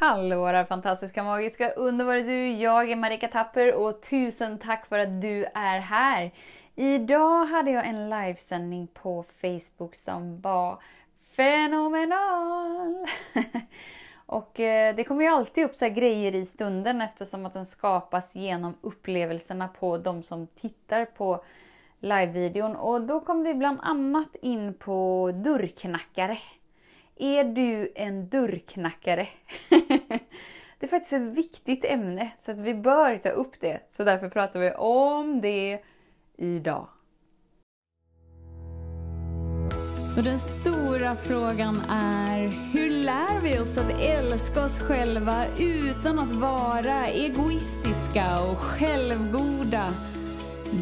Hallå där fantastiska, magiska, underbara du! Jag är Marika Tapper och tusen tack för att du är här! Idag hade jag en livesändning på Facebook som var fenomenal! och eh, det kommer ju alltid upp så grejer i stunden eftersom att den skapas genom upplevelserna på de som tittar på livevideon. Och då kom vi bland annat in på dörrknackare. Är du en dörrknackare? det är faktiskt ett viktigt ämne så att vi bör ta upp det. Så därför pratar vi om det idag. Så den stora frågan är, hur lär vi oss att älska oss själva utan att vara egoistiska och självgoda?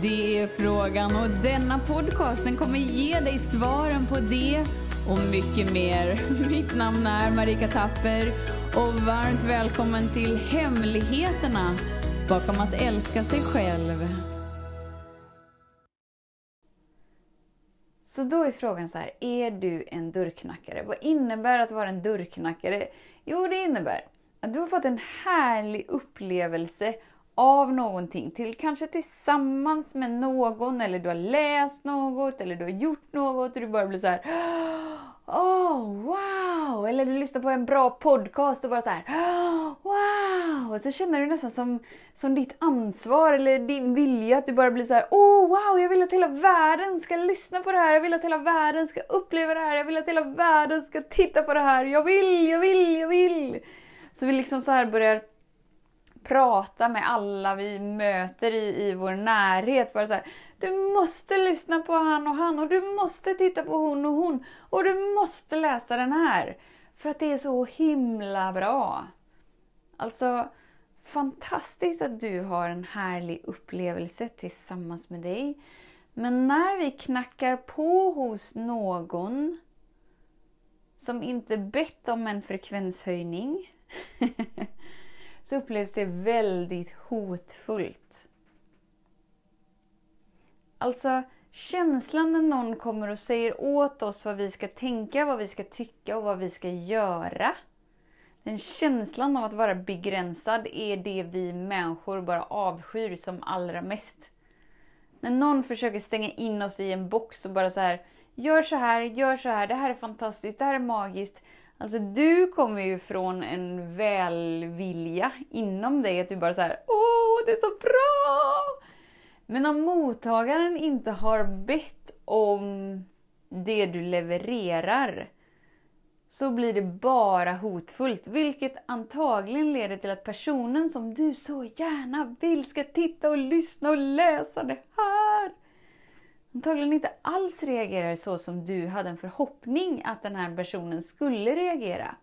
Det är frågan och denna podcast den kommer ge dig svaren på det och mycket mer. Mitt namn är Marika Tapper och varmt välkommen till Hemligheterna bakom att älska sig själv. Så då är frågan så här, är du en dörrknackare? Vad innebär att vara en dörrknackare? Jo, det innebär att du har fått en härlig upplevelse av någonting, till, kanske tillsammans med någon, eller du har läst något, eller du har gjort något och du bara blir så här. Oh, wow! Eller du lyssnar på en bra podcast och bara så här. Oh, wow! Och så känner du nästan som, som ditt ansvar eller din vilja att du bara blir så här. Oh, wow! Jag vill att hela världen ska lyssna på det här. Jag vill att hela världen ska uppleva det här. Jag vill att hela världen ska titta på det här. Jag vill, jag vill, jag vill! Så vi liksom så här börjar prata med alla vi möter i, i vår närhet. Bara så här, du måste lyssna på han och han och du måste titta på hon och hon och du måste läsa den här. För att det är så himla bra. Alltså, fantastiskt att du har en härlig upplevelse tillsammans med dig. Men när vi knackar på hos någon som inte bett om en frekvenshöjning så upplevs det väldigt hotfullt. Alltså känslan när någon kommer och säger åt oss vad vi ska tänka, vad vi ska tycka och vad vi ska göra. Den känslan av att vara begränsad är det vi människor bara avskyr som allra mest. När någon försöker stänga in oss i en box och bara så här, gör så här, gör så här, det här är fantastiskt, det här är magiskt. Alltså du kommer ju från en välvilja inom dig, att du bara så här, åh det är så bra! Men om mottagaren inte har bett om det du levererar så blir det bara hotfullt, vilket antagligen leder till att personen som du så gärna vill ska titta och lyssna och läsa det här antagligen inte alls reagerar så som du hade en förhoppning att den här personen skulle reagera.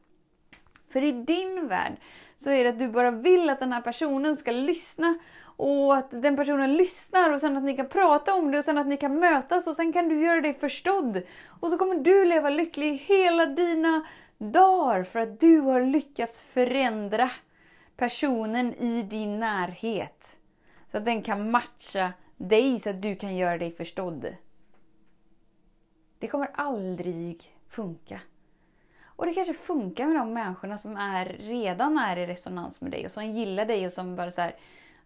För i din värld så är det att du bara vill att den här personen ska lyssna och att den personen lyssnar och sen att ni kan prata om det och sen att ni kan mötas och sen kan du göra dig förstådd. Och så kommer du leva lycklig hela dina dagar för att du har lyckats förändra personen i din närhet. Så att den kan matcha dig så att du kan göra dig förstådd. Det kommer aldrig funka. Och det kanske funkar med de människorna som är, redan är i resonans med dig och som gillar dig och som bara så här,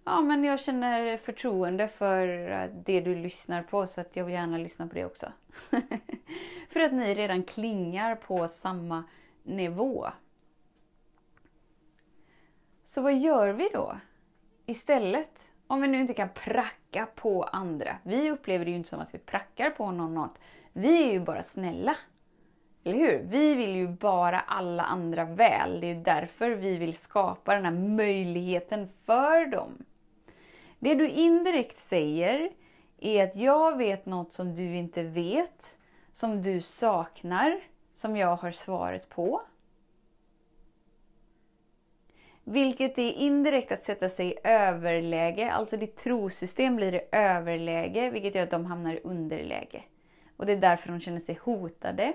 ja men jag känner förtroende för eh, det du lyssnar på så att jag vill gärna lyssna på det också. för att ni redan klingar på samma nivå. Så vad gör vi då? Istället om vi nu inte kan pracka på andra. Vi upplever det ju inte som att vi prackar på någon något. Vi är ju bara snälla. Eller hur? Vi vill ju bara alla andra väl. Det är därför vi vill skapa den här möjligheten för dem. Det du indirekt säger är att jag vet något som du inte vet, som du saknar, som jag har svaret på. Vilket är indirekt att sätta sig i överläge, alltså ditt trosystem blir i överläge, vilket gör att de hamnar i underläge. Och det är därför de känner sig hotade.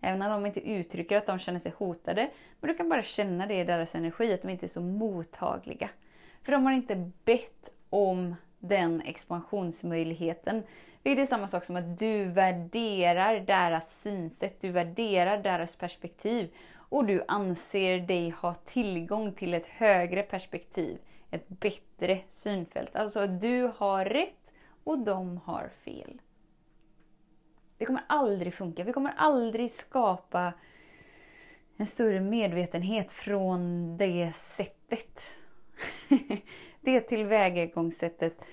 Även om de inte uttrycker att de känner sig hotade. Men du kan bara känna det i deras energi, att de inte är så mottagliga. För de har inte bett om den expansionsmöjligheten. Vilket är samma sak som att du värderar deras synsätt, du värderar deras perspektiv. och du anser dig ha tillgång till ett högre perspektiv, ett bättre synfält. Alltså du har rätt och de har fel. Det kommer aldrig funka. Vi kommer aldrig skapa en större medvetenhet från det sättet. det tillvägagångssättet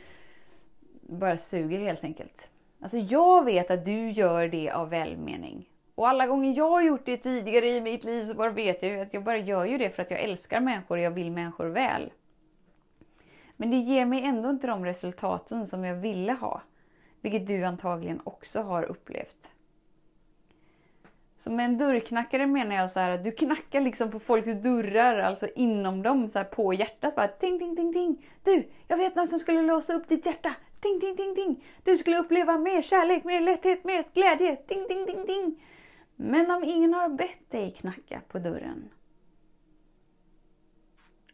bara suger helt enkelt. Alltså jag vet att du gör det av välmening. Och alla gånger jag har gjort det tidigare i mitt liv så bara vet jag ju att jag bara gör ju det för att jag älskar människor och jag vill människor väl. Men det ger mig ändå inte de resultaten som jag ville ha. Vilket du antagligen också har upplevt. Så med en dörrknackare menar jag så här att du knackar liksom på folks dörrar, alltså inom dem, så här på hjärtat. Bara ting, ting, ting, ting. Du, jag vet någon som skulle låsa upp ditt hjärta. Ting, ting, ting, ting. Du skulle uppleva mer kärlek, mer lätthet, mer glädje. Ting, ting, ting, ting. Men om ingen har bett dig knacka på dörren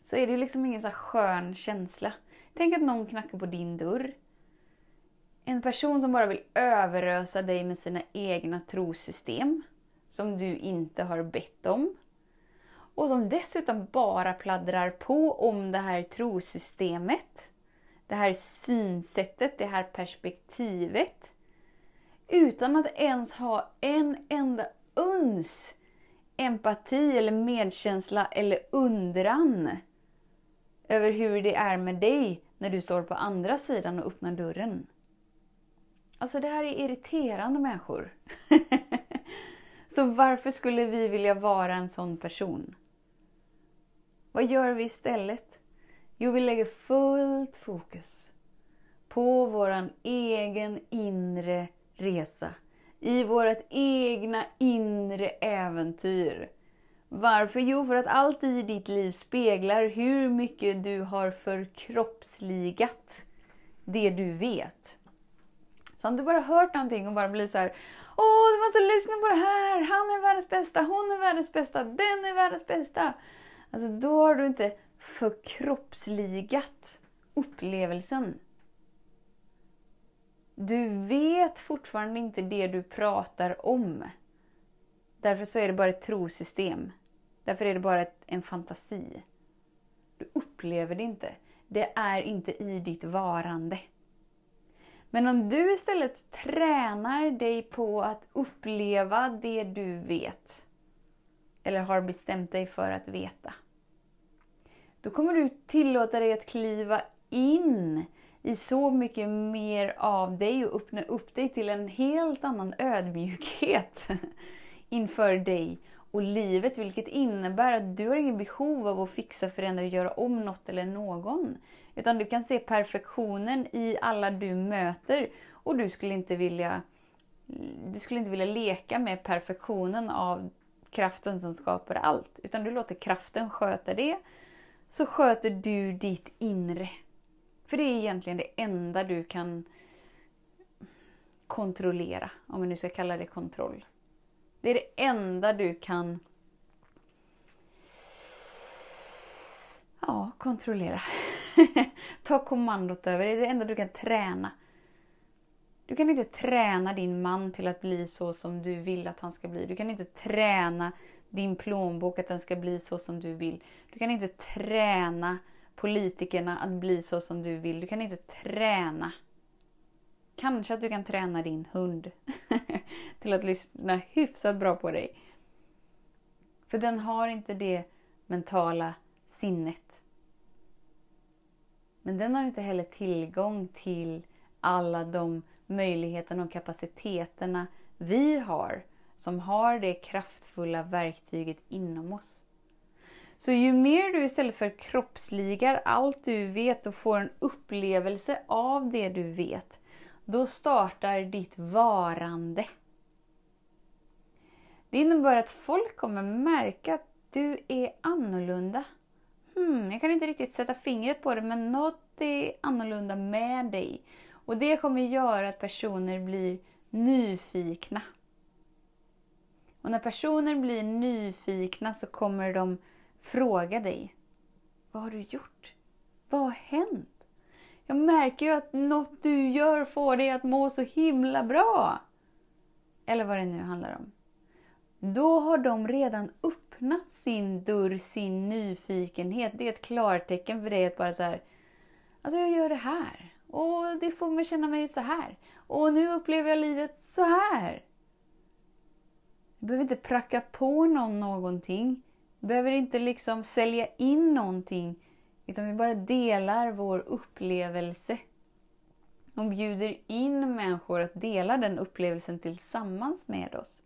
så är det liksom ingen så skön känsla. Tänk att någon knackar på din dörr. En person som bara vill överösa dig med sina egna trosystem som du inte har bett om. Och som dessutom bara pladdrar på om det här trosystemet. Det här synsättet, det här perspektivet. Utan att ens ha en enda uns empati eller medkänsla eller undran över hur det är med dig när du står på andra sidan och öppnar dörren. Alltså det här är irriterande människor. Så varför skulle vi vilja vara en sån person? Vad gör vi istället? Jo, vi lägger fullt fokus på vår egen inre resa. I vårt egna inre äventyr. Varför? Jo, för att allt i ditt liv speglar hur mycket du har förkroppsligat det du vet. Så om du bara hört någonting och bara blir så här, Åh, du måste lyssna på det här! Han är världens bästa, hon är världens bästa, den är världens bästa. Alltså då har du inte förkroppsligat upplevelsen. Du vet fortfarande inte det du pratar om. Därför så är det bara ett trosystem. Därför är det bara ett, en fantasi. Du upplever det inte. Det är inte i ditt varande. Men om du istället tränar dig på att uppleva det du vet, eller har bestämt dig för att veta, då kommer du tillåta dig att kliva in i så mycket mer av dig och öppna upp dig till en helt annan ödmjukhet inför dig och livet, vilket innebär att du har ingen behov av att fixa, förändra, göra om något eller någon. Utan du kan se perfektionen i alla du möter och du skulle inte vilja, du skulle inte vilja leka med perfektionen av kraften som skapar allt. Utan du låter kraften sköta det, så sköter du ditt inre. För det är egentligen det enda du kan kontrollera, om vi nu ska kalla det kontroll. Det är det enda du kan ja, kontrollera. Ta kommandot över. Det är det enda du kan träna. Du kan inte träna din man till att bli så som du vill att han ska bli. Du kan inte träna din plånbok att den ska bli så som du vill. Du kan inte träna politikerna att bli så som du vill. Du kan inte träna. Kanske att du kan träna din hund till att lyssna hyfsat bra på dig. För den har inte det mentala sinnet. Men den har inte heller tillgång till alla de möjligheterna och kapaciteterna vi har som har det kraftfulla verktyget inom oss. Så ju mer du istället för kroppsligar allt du vet och får en upplevelse av det du vet, då startar ditt varande. Det innebär att folk kommer märka att du är annorlunda. Hmm, jag kan inte riktigt sätta fingret på det, men något är annorlunda med dig. Och det kommer göra att personer blir nyfikna. Och när personer blir nyfikna så kommer de fråga dig. Vad har du gjort? Vad har hänt? Jag märker ju att något du gör får dig att må så himla bra. Eller vad det nu handlar om. Då har de redan öppnat sin dörr, sin nyfikenhet. Det är ett klartecken för dig att bara så här, alltså jag gör det här. Och det får mig känna mig så här. Och nu upplever jag livet så här. Du behöver inte pracka på någon någonting. Du behöver inte liksom sälja in någonting. Utan vi bara delar vår upplevelse. Och bjuder in människor att dela den upplevelsen tillsammans med oss.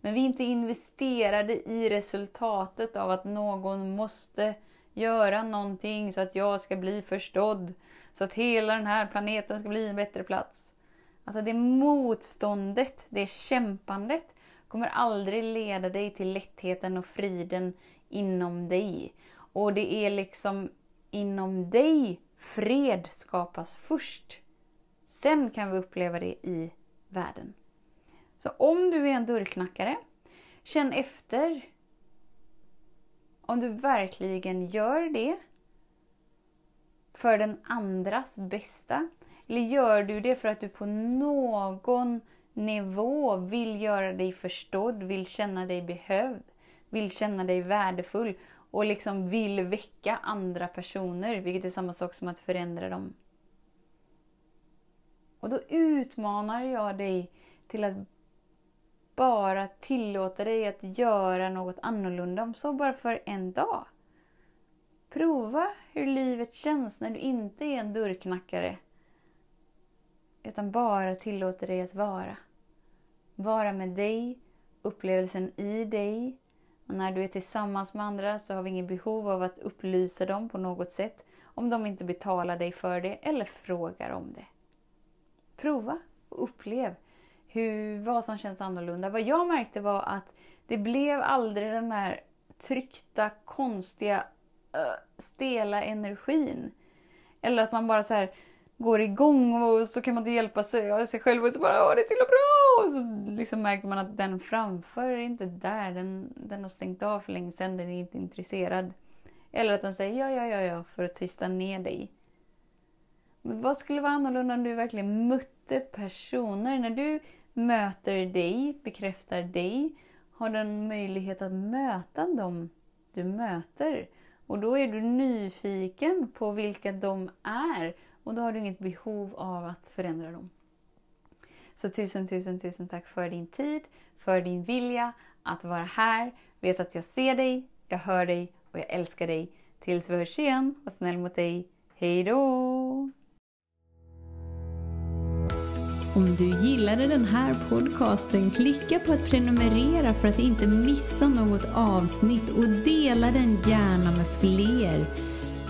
Men vi är inte investerade i resultatet av att någon måste göra någonting så att jag ska bli förstådd. Så att hela den här planeten ska bli en bättre plats. Alltså det motståndet, det kämpandet kommer aldrig leda dig till lättheten och friden inom dig. Och det är liksom inom dig fred skapas först. Sen kan vi uppleva det i världen. Så om du är en dörrknackare, känn efter om du verkligen gör det för den andras bästa. Eller gör du det för att du på någon nivå vill göra dig förstådd, vill känna dig behövd, vill känna dig värdefull och liksom vill väcka andra personer, vilket är samma sak som att förändra dem. Och då utmanar jag dig till att bara tillåta dig att göra något annorlunda, om så bara för en dag. Prova hur livet känns när du inte är en dörrknackare. Utan bara tillåter dig att vara. Vara med dig, upplevelsen i dig. Och när du är tillsammans med andra så har vi inget behov av att upplysa dem på något sätt. Om de inte betalar dig för det eller frågar om det. Prova och upplev hur, vad som känns annorlunda. Vad jag märkte var att det blev aldrig den här tryckta, konstiga, stela energin. Eller att man bara så här går igång och så kan man inte hjälpa sig, sig själv och så bara Åh, det är så himla bra! Och så liksom märker man att den framför är inte där. Den, den har stängt av för länge sedan, den är inte intresserad. Eller att den säger ja, ja, ja, ja för att tysta ner dig. Men vad skulle vara annorlunda om du verkligen mötte personer? När du möter dig, bekräftar dig, har du en möjlighet att möta dem du möter. Och då är du nyfiken på vilka de är och då har du inget behov av att förändra dem. Så tusen, tusen, tusen tack för din tid, för din vilja att vara här. Vet att jag ser dig, jag hör dig och jag älskar dig. Tills vi hörs igen, var snäll mot dig. Hej då! Om du gillade den här podcasten, klicka på att prenumerera för att inte missa något avsnitt och dela den gärna med fler.